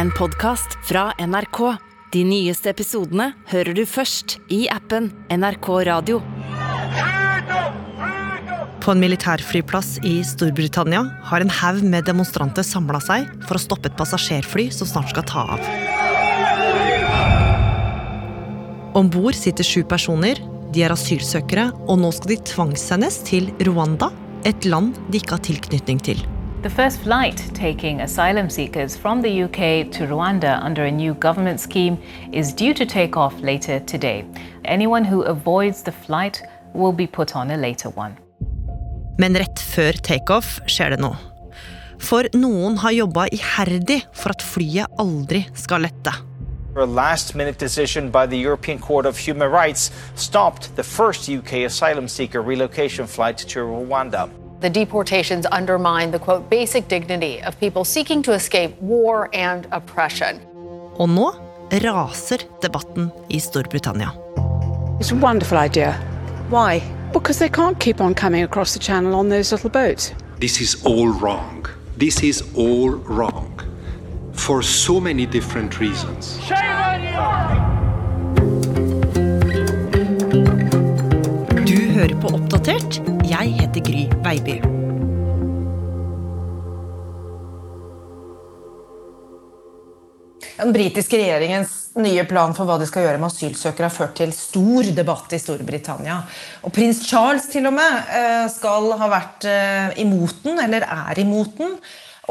en podkast fra NRK. De nyeste episodene hører du først i appen NRK Radio. På en militærflyplass i Storbritannia har en haug med demonstranter samla seg for å stoppe et passasjerfly som snart skal ta av. Om bord sitter sju personer. De er asylsøkere, og nå skal de tvangssendes til Rwanda, et land de ikke har tilknytning til. The first flight taking asylum seekers from the UK to Rwanda under a new government scheme is due to take off later today. Anyone who avoids the flight will be put on a later one. Men rett før takeoff skjer det noe. For noen har jobba iherdig for at flyet aldri skal lette. A last minute decision by the European Court of Human Rights stopped the first UK asylum seeker relocation flight to Rwanda. The deportations undermine the quote basic dignity of people seeking to escape war and oppression. Og nå raser debatten i Storbritannia. It's a wonderful idea. Why? Because they can't keep on coming across the channel on those little boats. This is all wrong. This is all wrong. For so many different reasons. Du hører på Oppdatert. Jeg heter Gry Baby. Den britiske regjeringens nye plan for hva de skal gjøre med asylsøkere har ført til stor debatt i Storbritannia. Og Prins Charles til og med eh, skal ha vært eh, imot den, eller er imot den.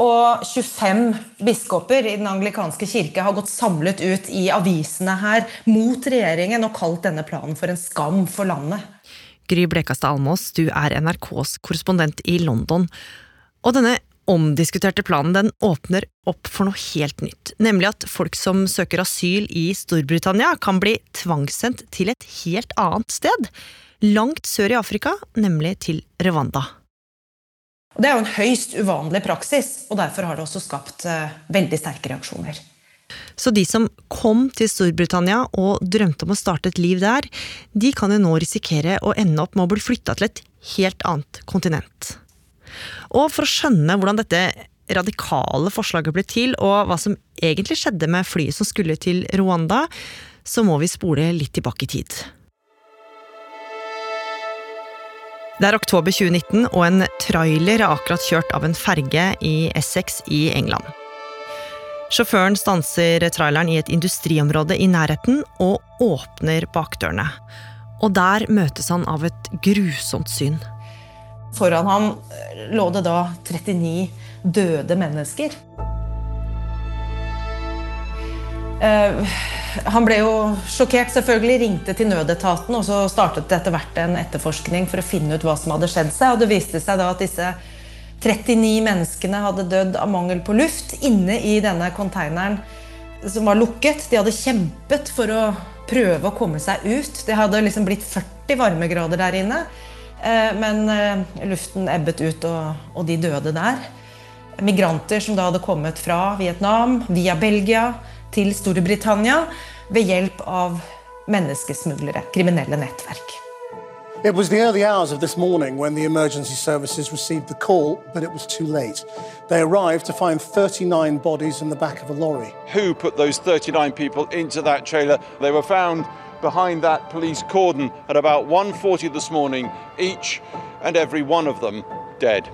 Og 25 biskoper i den anglikanske kirke har gått samlet ut i avisene her mot regjeringen og kalt denne planen for en skam for landet. Gry Blekastad Almås, du er NRKs korrespondent i London. Og denne omdiskuterte planen den åpner opp for noe helt nytt. Nemlig at folk som søker asyl i Storbritannia, kan bli tvangssendt til et helt annet sted. Langt sør i Afrika, nemlig til Rwanda. Det er jo en høyst uvanlig praksis, og derfor har det også skapt eh, veldig sterke reaksjoner. Så de som kom til Storbritannia og drømte om å starte et liv der, de kan jo nå risikere å ende opp med å bli flytta til et helt annet kontinent. Og for å skjønne hvordan dette radikale forslaget ble til, og hva som egentlig skjedde med flyet som skulle til Rwanda, så må vi spole litt tilbake i tid. Det er oktober 2019, og en trailer er akkurat kjørt av en ferge i Essex i England. Sjåføren stanser traileren i et industriområde i nærheten og åpner bakdørene. Og der møtes han av et grusomt syn. Foran ham lå det da 39 døde mennesker. Eh, han ble jo sjokkert, selvfølgelig, ringte til nødetaten, og så startet det etter hvert en etterforskning for å finne ut hva som hadde skjedd seg. Og det viste seg da at disse 39 menneskene hadde dødd av mangel på luft inne i denne konteineren som var lukket. De hadde kjempet for å prøve å komme seg ut. Det hadde liksom blitt 40 varmegrader der inne. Eh, men eh, luften ebbet ut, og, de døde der. Migranter som da hadde kommet fra Vietnam via Belgia til Storbritannia ved hjelp av menneskesmuglere, kriminelle nettverk. It was the early hours of this morning when the emergency services received the call, but it was too late. They arrived to find 39 bodies in the back of a lorry. Who put those 39 people into that trailer? They were found behind that police cordon at about 1:40 this morning, each and every one of them dead.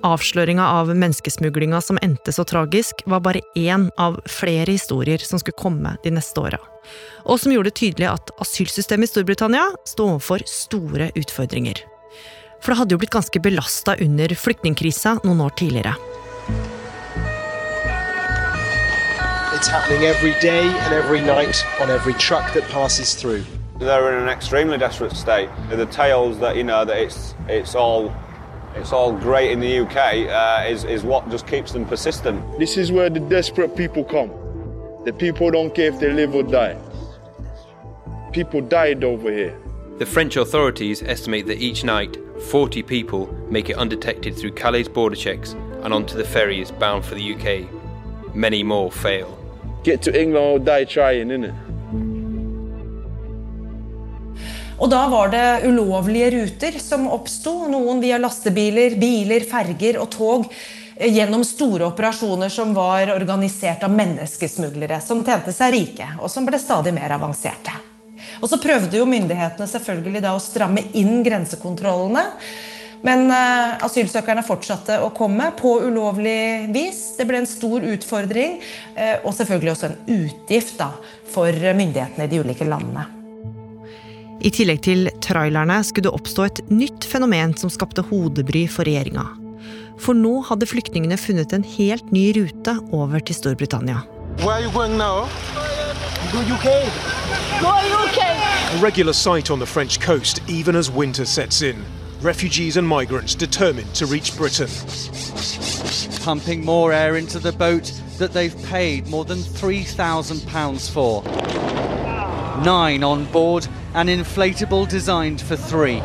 Avsløringa av menneskesmuglinga som endte så tragisk, var bare én av flere historier som skulle komme de neste åra. Og som gjorde det tydelig at asylsystemet i Storbritannia sto overfor store utfordringer. For det hadde jo blitt ganske belasta under flyktningkrisa noen år tidligere. It's happening every day and every night on every truck that passes through. They're in an extremely desperate state. The tales that you know that it's it's all it's all great in the UK uh, is is what just keeps them persistent. This is where the desperate people come. The people don't care if they live or die. People died over here. The French authorities estimate that each night 40 people make it undetected through Calais border checks and onto the ferries bound for the UK. Many more fail. Get to England or die trying, innit? Og da var det ulovlige ruter som oppsto. Noen via lastebiler, biler, ferger og tog. gjennom store operasjoner som var organisert av menneskesmuglere, som tjente seg rike, og som ble stadig mer avanserte. Og så prøvde jo myndighetene selvfølgelig da å stramme inn grensekontrollene. Men uh, asylsøkerne fortsatte å komme på ulovlig vis. Det ble en stor utfordring, uh, og selvfølgelig også en utgift da, for myndighetene i de ulike landene. I tillegg til trailerne skulle det oppstå et nytt fenomen som skapte hodebry for regjeringa. For nå hadde flyktningene funnet en helt ny rute over til Storbritannia. Where are you going now? Go UK. Go UK. A regular sight on the French coast, even as winter sets in. Refugees and migrants determined to reach Britain. Pumping more air into the boat that they've paid more than £3,000 for. Nine on board, an inflatable designed for three.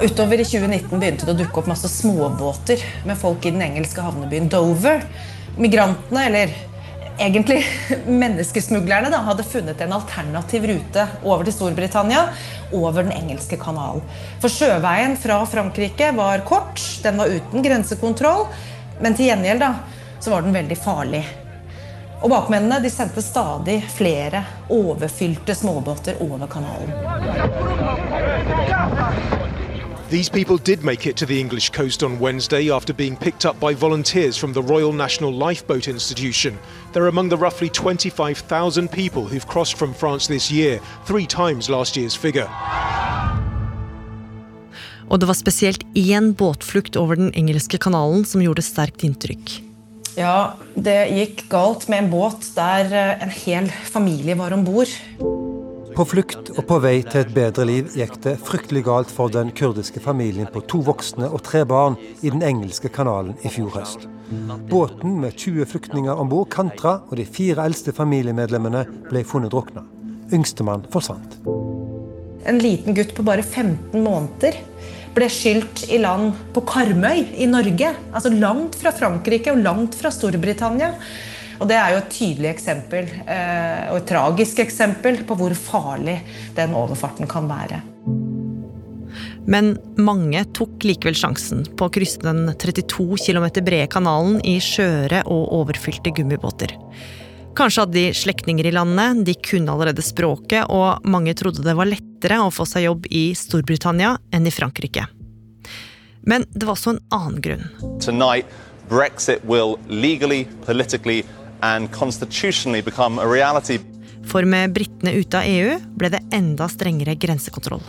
Utover i 2019 begynte det å dukke opp masse småbåter med folk i den engelske havnebyen Dover. Migrantene, eller egentlig menneskesmuglerne, da, hadde funnet en alternativ rute over til Storbritannia over den engelske kanalen. For sjøveien fra Frankrike var kort, den var uten grensekontroll, men til gjengjeld da, så var den veldig farlig. Og bakmennene de sendte stadig flere overfylte småbåter over kanalen. These people did make it to the English coast on Wednesday after being picked up by volunteers from the Royal National Lifeboat Institution. They're among the roughly 25,000 people who've crossed from France this year, three times last year's figure. Og det var spesielt én båtflukt over den engelske kanalen som gjorde sterkt inntrykk. Ja, det gikk galt med en båt der eh, en hel familie var om bord. På flukt og på vei til et bedre liv gikk det fryktelig galt for den kurdiske familien på to voksne og tre barn i den engelske kanalen i fjor høst. Båten med 20 flyktninger om bord kantra, og de fire eldste familiemedlemmene ble funnet drukna. Yngstemann forsvant. En liten gutt på bare 15 måneder ble skylt i land på Karmøy i Norge. Altså langt fra Frankrike og langt fra Storbritannia. Og Det er jo et tydelig eksempel, eh, og et tragisk eksempel på hvor farlig den overfarten kan være. Men mange tok likevel sjansen på å krysse den 32 km brede kanalen i skjøre og overfylte gummibåter. Kanskje hadde de slektninger i landet, de kunne allerede språket, og mange trodde det var lettere å få seg jobb i Storbritannia enn i Frankrike. Men det var også en annen grunn. Tonight, Brexit will legally, politically and constitutionally become a reality. For med britene ute av EU ble det enda strengere grensekontroll.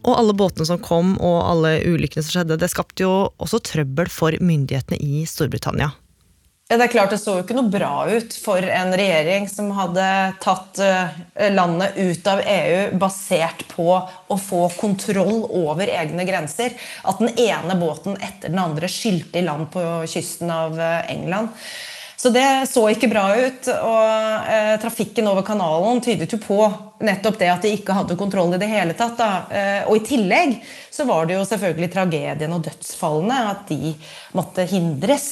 Og alle båtene som kom og alle ulykkene som skjedde, det skapte jo også trøbbel for myndighetene i Storbritannia. Det er klart det så jo ikke noe bra ut for en regjering som hadde tatt eh, landet ut av EU basert på å få kontroll over egne grenser. At den ene båten etter den andre skylte i land på kysten av eh, England. Så det så ikke bra ut. Og eh, trafikken over kanalen tydet jo på nettopp det at de ikke hadde kontroll i det hele tatt. Eh, og i tillegg så var det jo selvfølgelig tragedien og dødsfallene, at de måtte hindres.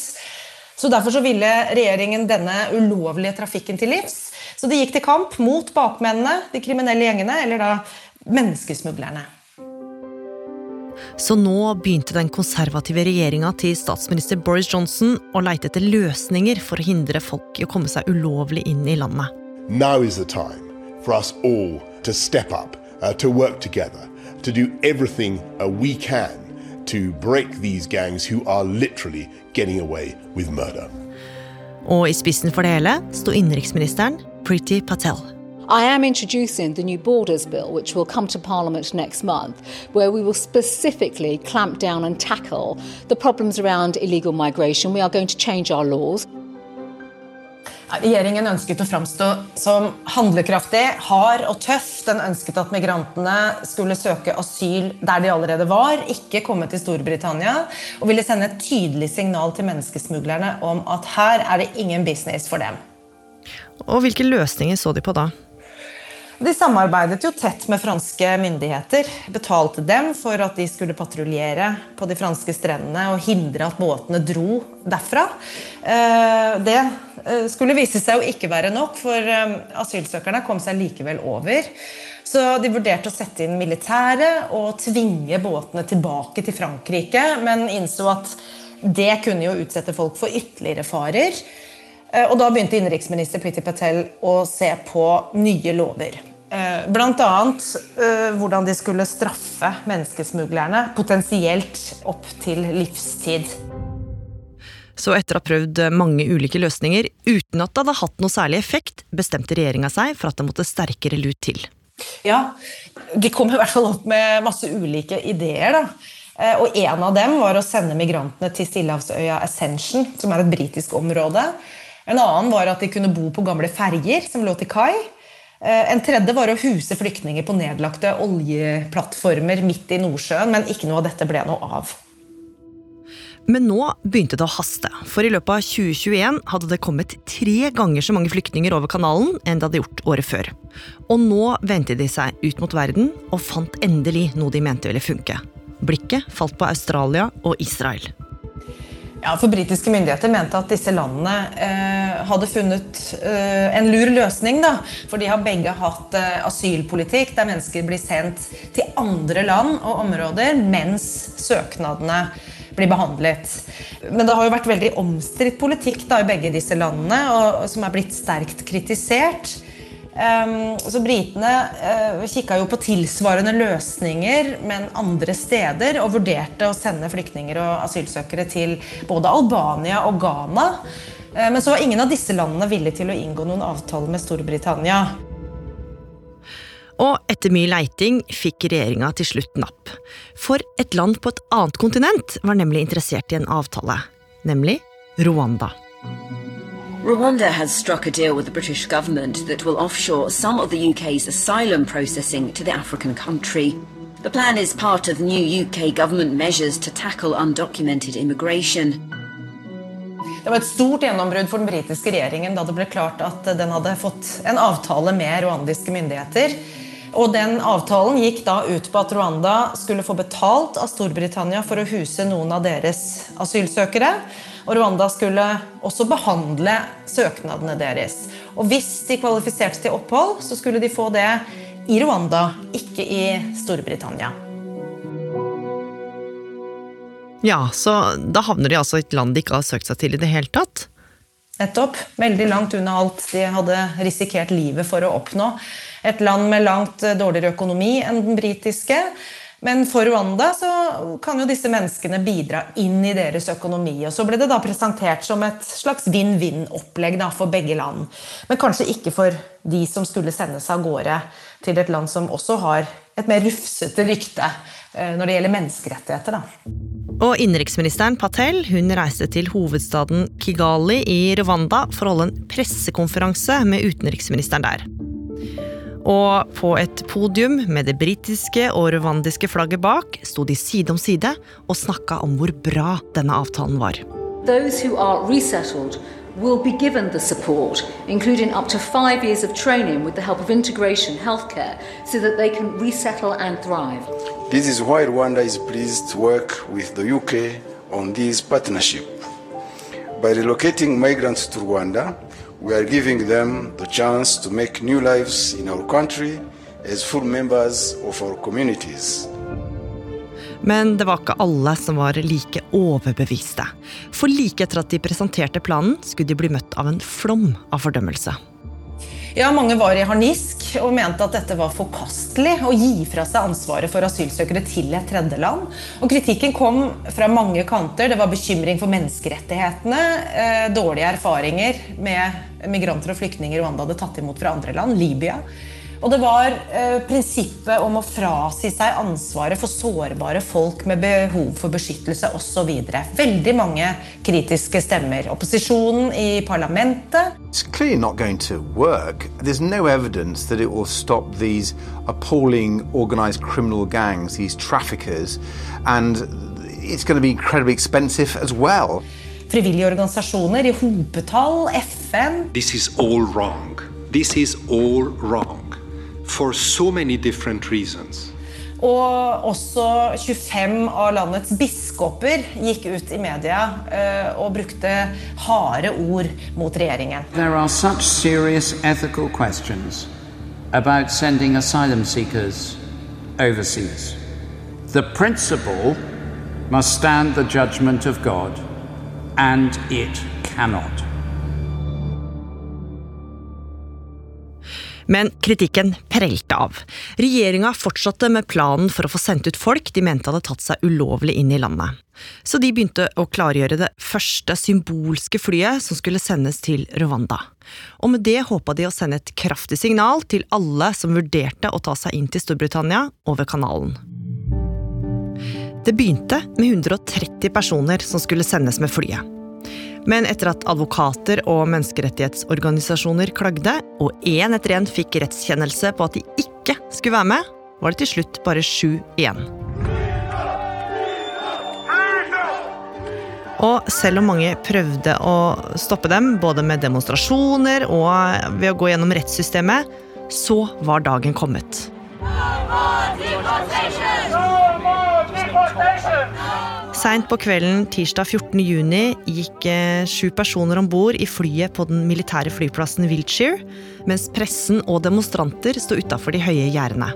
Så Derfor så ville regjeringen denne ulovlige trafikken til livs. Så de gikk til kamp mot bakmennene, de kriminelle gjengene, eller da menneskesmuglerne. Så nå begynte den konservative regjeringa til statsminister Boris Johnson å leite etter løsninger for å hindre folk i å komme seg ulovlig inn i landet. Now is the time for us all to step up, uh, to work together, to do everything uh, we can to break these gangs who are literally getting away with murder. Og i spissen for det hele sto innenriksministeren Priti Patel. I am introducing the new Borders Bill, which will come to Parliament next month, where we will specifically clamp down and tackle the problems around illegal migration. We are going to change our laws. Regjeringen ønsket å framstå som handlekraftig, hard og tøff. Den ønsket at migrantene skulle søke asyl der de allerede var, ikke komme til Storbritannia. Og ville sende et tydelig signal til menneskesmuglerne om at her er det ingen business for dem. Og hvilke løsninger så de på da? De samarbeidet jo tett med franske myndigheter. Betalte dem for at de skulle patruljere på de franske strendene og hindre at båtene dro derfra. Eh, det eh, skulle vise seg å ikke være nok, for eh, asylsøkerne kom seg likevel over. Så de vurderte å sette inn militæret og tvinge båtene tilbake til Frankrike, men innså at det kunne jo utsette folk for ytterligere farer. Eh, og da begynte innenriksminister Priti Patel å se på nye lover. Eh, Bl.a. Eh, hvordan de skulle straffe menneskesmuglerne, potensielt opp til livstid. Så etter å ha prøvd mange ulike løsninger uten at det hadde hatt noe særlig effekt, bestemte regjeringa seg for at det måtte sterkere lut til. Ja, de kom i hvert fall opp med masse ulike ideer. da. Og En av dem var å sende migrantene til stillehavsøya Ascension, som er et britisk område. En annen var at de kunne bo på gamle ferger som lå til kai. Eh, En tredje var å huse flyktninger på nedlagte oljeplattformer midt i Nordsjøen, men ikke noe av dette ble noe av. Men nå begynte det å haste, for i løpet av 2021 hadde det kommet tre ganger så mange flyktninger over kanalen enn det hadde gjort året før. Og nå vendte de seg ut mot verden og fant endelig noe de mente ville funke. Blikket falt på Australia og Israel. Ja, for Britiske myndigheter mente at disse landene eh, hadde funnet eh, en lur løsning. da, For de har begge hatt eh, asylpolitikk der mennesker blir sendt til andre land og områder mens søknadene blir behandlet. Men det har jo vært veldig omstridt politikk da, i begge disse landene, og, som er blitt sterkt kritisert. Um, så Britene uh, kikka jo på tilsvarende løsninger, men andre steder, og vurderte å sende flyktninger og asylsøkere til både Albania og Ghana. Uh, men så var ingen av disse landene villige til å inngå noen avtale med Storbritannia. Og etter mye leiting fikk regjeringa til slutt napp. For et land på et annet kontinent var nemlig interessert i en avtale. Nemlig Rwanda. Rwanda has struck a deal with the British government that will offshore some of the UK's asylum processing to the African country. The plan is part of new UK government measures to tackle undocumented immigration. Det var et stort gjennombrudd for den britiske regjeringen da det ble klart at den hadde fått en avtale med rwandiske myndigheter. Og den Avtalen gikk da ut på at Rwanda skulle få betalt av Storbritannia for å huse noen av deres asylsøkere. Og Rwanda skulle også behandle søknadene deres. Og hvis de kvalifiserte til opphold, så skulle de få det i Rwanda, ikke i Storbritannia. Ja, så da havner de altså i et land de ikke har søkt seg til i det hele tatt. Nettopp. Veldig langt unna alt de hadde risikert livet for å oppnå. Et land med langt dårligere økonomi enn den britiske. Men for Rwanda så kan jo disse menneskene bidra inn i deres økonomi. Og så ble det da presentert som et slags vinn-vinn-opplegg for begge land. Men kanskje ikke for de som skulle sendes av gårde til et land som også har et mer rufsete rykte eh, når det gjelder menneskerettigheter. da. Og innenriksministeren Patel hun reiste til hovedstaden Kigali i Rwanda for å holde en pressekonferanse med utenriksministeren der. Og på et podium med det britiske og rwandiske flagget bak sto de side om side og snakka om hvor bra denne avtalen var. Those who are resettled will be given the support, including up to five years of training with the help of integration healthcare, so that they can resettle and thrive. This is why Rwanda is pleased to work with the UK on this partnership. By relocating migrants to Rwanda, we are giving them the chance to make new lives in our country as full members of our communities. Men det var ikke alle som var like overbeviste. For like etter at de presenterte planen, skulle de bli møtt av en flom av fordømmelse. Ja, Mange var i harnisk og mente at dette var forkastelig å gi fra seg ansvaret for asylsøkere til et tredjeland. Og Kritikken kom fra mange kanter. Det var bekymring for menneskerettighetene, eh, dårlige erfaringer med migranter og flyktninger Rwanda hadde tatt imot fra andre land, Libya. Og det var eh, prinsippet om å frasi seg ansvaret for sårbare folk med behov for beskyttelse osv. Veldig mange kritiske stemmer. Opposisjonen i parlamentet. It's clearly not going to work. There's no evidence that it will stop these appalling organized criminal gangs, these traffickers, and it's going to be incredibly expensive as well. Frivillige organisasjoner i hopetall, FN. This is all wrong. This is all wrong for so many different reasons. Og også 25 av landets biskoper gikk ut i media uh, og brukte harde ord mot regjeringen. There are such serious ethical questions about sending asylum seekers overseas. The principle must stand the judgment of God, and it cannot. Men kritikken prelte av. Regjeringa fortsatte med planen for å få sendt ut folk de mente hadde tatt seg ulovlig inn i landet. Så de begynte å klargjøre det første symbolske flyet som skulle sendes til Rwanda. Og med det håpa de å sende et kraftig signal til alle som vurderte å ta seg inn til Storbritannia over kanalen. Det begynte med 130 personer som skulle sendes med flyet. Men etter at advokater og menneskerettighetsorganisasjoner klagde, og én etter én fikk rettskjennelse på at de ikke skulle være med, var det til slutt bare sju igjen. Og selv om mange prøvde å stoppe dem, både med demonstrasjoner og ved å gå gjennom rettssystemet, så var dagen kommet. Seint på kvelden tirsdag 14.6 gikk eh, sju personer om bord i flyet på den militære flyplassen Wiltshire, mens pressen og demonstranter sto utafor de høye gjerdene.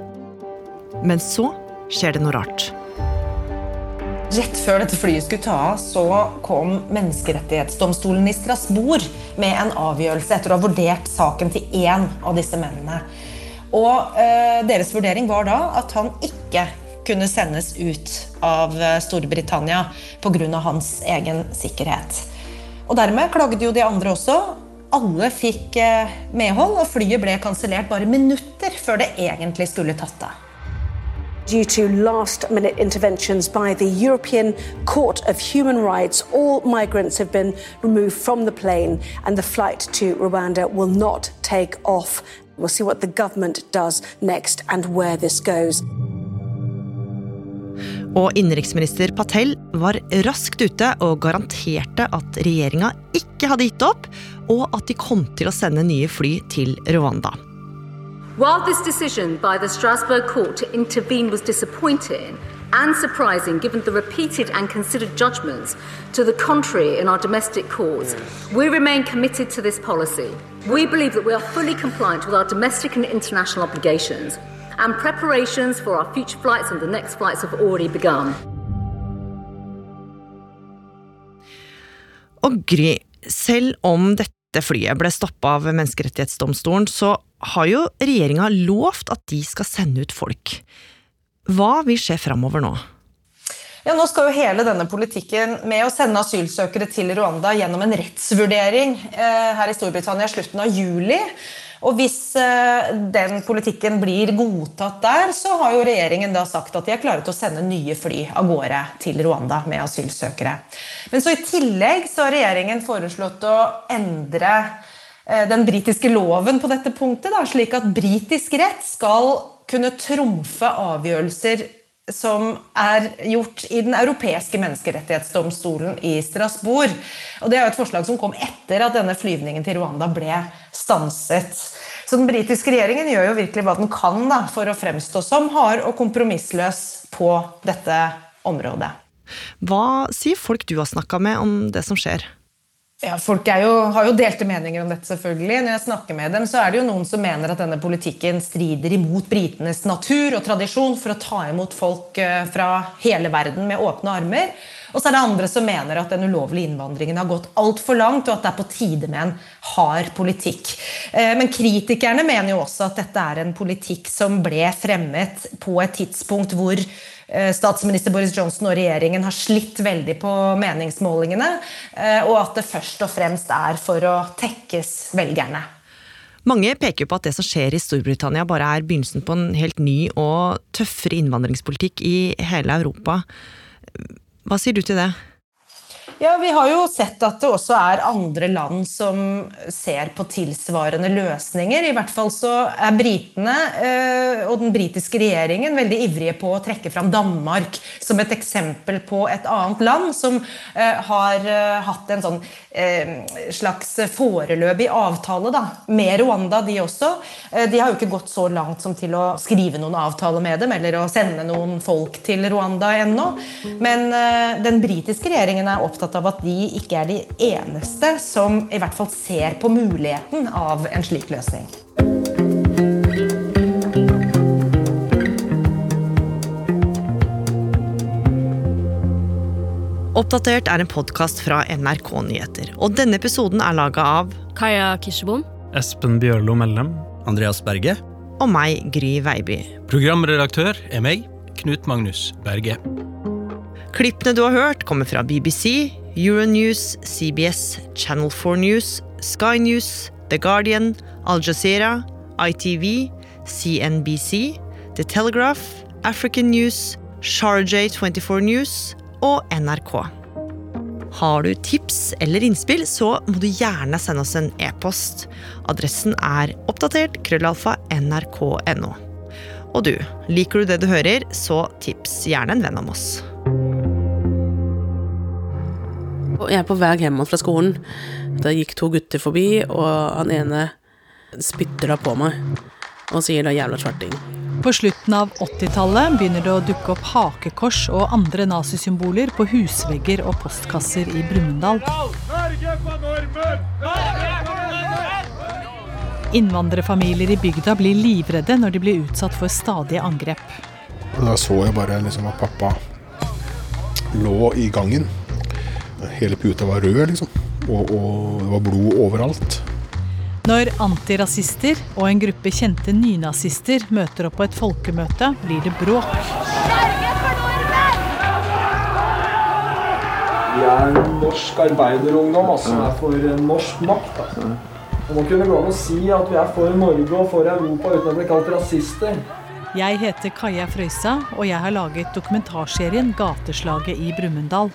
Men så skjer det noe rart. Rett før dette flyet skulle ta av, så kom Menneskerettighetsdomstolen i Strasbourg med en avgjørelse etter å ha vurdert saken til én av disse mennene. Og eh, Deres vurdering var da at han ikke kunne sendes ut av eh, Storbritannia pga. hans egen sikkerhet. Og Dermed klagde jo de andre også. Alle fikk eh, medhold, og flyet ble kansellert bare minutter før det egentlig skulle tatt av. Due to last minute interventions by the European Court of Human Rights, all migrants have been removed from the plane and the flight to Rwanda will not take off. We'll see what the government does next and where this goes. Og innenriksminister Patel var raskt ute og garanterte at regjeringa ikke hadde gitt opp, og at de kom til å sende nye fly til Rwanda. While this decision by the Strasbourg court to intervene was disappointing and surprising given the repeated and considered judgments to the contrary in our domestic courts, we remain committed to this policy. We believe that we are fully compliant with our domestic and international obligations and preparations for our future flights and the next flights have already begun. Og Gry, selv om dette flyet ble stoppa av Menneskerettighetsdomstolen, så har jo regjeringa lovt at de skal sende ut folk. Hva vil skje framover nå? Ja, nå skal jo hele denne politikken med å sende asylsøkere til Rwanda gjennom en rettsvurdering eh, her i Storbritannia i slutten av juli. Og hvis eh, den politikken blir godtatt der, så har jo regjeringen da sagt at de er klare til å sende nye fly av gårde til Rwanda med asylsøkere. Men så i tillegg så har regjeringen foreslått å endre eh, den britiske loven på dette punktet, da, slik at britisk rett skal kunne trumfe avgjørelser som er gjort i Den europeiske menneskerettighetsdomstolen i Strasbourg. Og Det er jo et forslag som kom etter at denne flyvningen til Rwanda ble stanset. Så Den britiske regjeringen gjør jo virkelig hva den kan da, for å fremstå som hard og kompromissløs på dette området. Hva sier folk du har snakka med om det som skjer? Ja, Folk jo, har jo delte meninger om dette. selvfølgelig. Når jeg snakker med dem, så er det jo noen som mener at denne politikken strider imot britenes natur og tradisjon for å ta imot folk eh, fra hele verden med åpne armer. Og så er det andre som mener at den ulovlige innvandringen har gått altfor langt, og at det er på tide med en hard politikk. Eh, men kritikerne mener jo også at dette er en politikk som ble fremmet på et tidspunkt hvor statsminister Boris Johnson og regjeringen har slitt veldig på meningsmålingene, eh, og at det først og fremst er for å tekkes velgerne. Mange peker på at det som skjer i Storbritannia bare er begynnelsen på en helt ny og tøffere innvandringspolitikk i hele Europa. Hva sier du til det? Ja, Vi har jo sett at det også er andre land som ser på tilsvarende løsninger. I hvert fall så er britene eh, og den britiske regjeringen veldig ivrige på å trekke fram Danmark som et eksempel på et annet land som eh, har eh, hatt en sånn slags foreløpig avtale da, med Rwanda, de også. De har jo ikke gått så langt som til å skrive noen avtale med dem eller å sende noen folk til Rwanda ennå. Men den britiske regjeringen er opptatt opptatt av at de ikke er de eneste som i hvert fall ser på muligheten av en slik løsning. Oppdatert er en podkast fra NRK Nyheter. Og denne episoden er laga av Kaja Kirsebom. Espen Bjørlo Mellem. Andreas Berge. Og meg, Gry Veiby. Programredaktør er meg, Knut Magnus Berge. Klippene du har hørt, kommer fra BBC, Euronews, CBS, Channel 4 News, Sky News, The Guardian, Al Jazeera, ITV, CNBC, The Telegraph, African News, Sharjah 24 News og NRK. Har du tips eller innspill, så må du gjerne sende oss en e-post. Adressen er oppdatert krøllalfa nrk.no. Og du, liker du det du hører, så tips gjerne en venn om oss. Jeg er på vei hjem fra skolen. Da gikk to gutter forbi, og han ene spytter da på meg og sier da 'jævla svarting'. På slutten av 80-tallet begynner det å dukke opp hakekors og andre nazisymboler på husvegger og postkasser i Brumunddal. Innvandrerfamilier i bygda blir livredde når de blir utsatt for stadige angrep. Da så jeg bare liksom at pappa lå i gangen. Hele puta var rød, liksom. Og, og det var blod overalt. Når antirasister og en gruppe kjente nynazister møter opp på et folkemøte, blir det bråk. Vi er norsk arbeiderungdom, altså. Vi er for norsk makt. Altså. Og må kunne gå an å si at vi er for Norge og for Europa uten å bli kalt rasister. Jeg heter Kaja Frøysa, og jeg har laget dokumentarserien 'Gateslaget i Brumunddal'.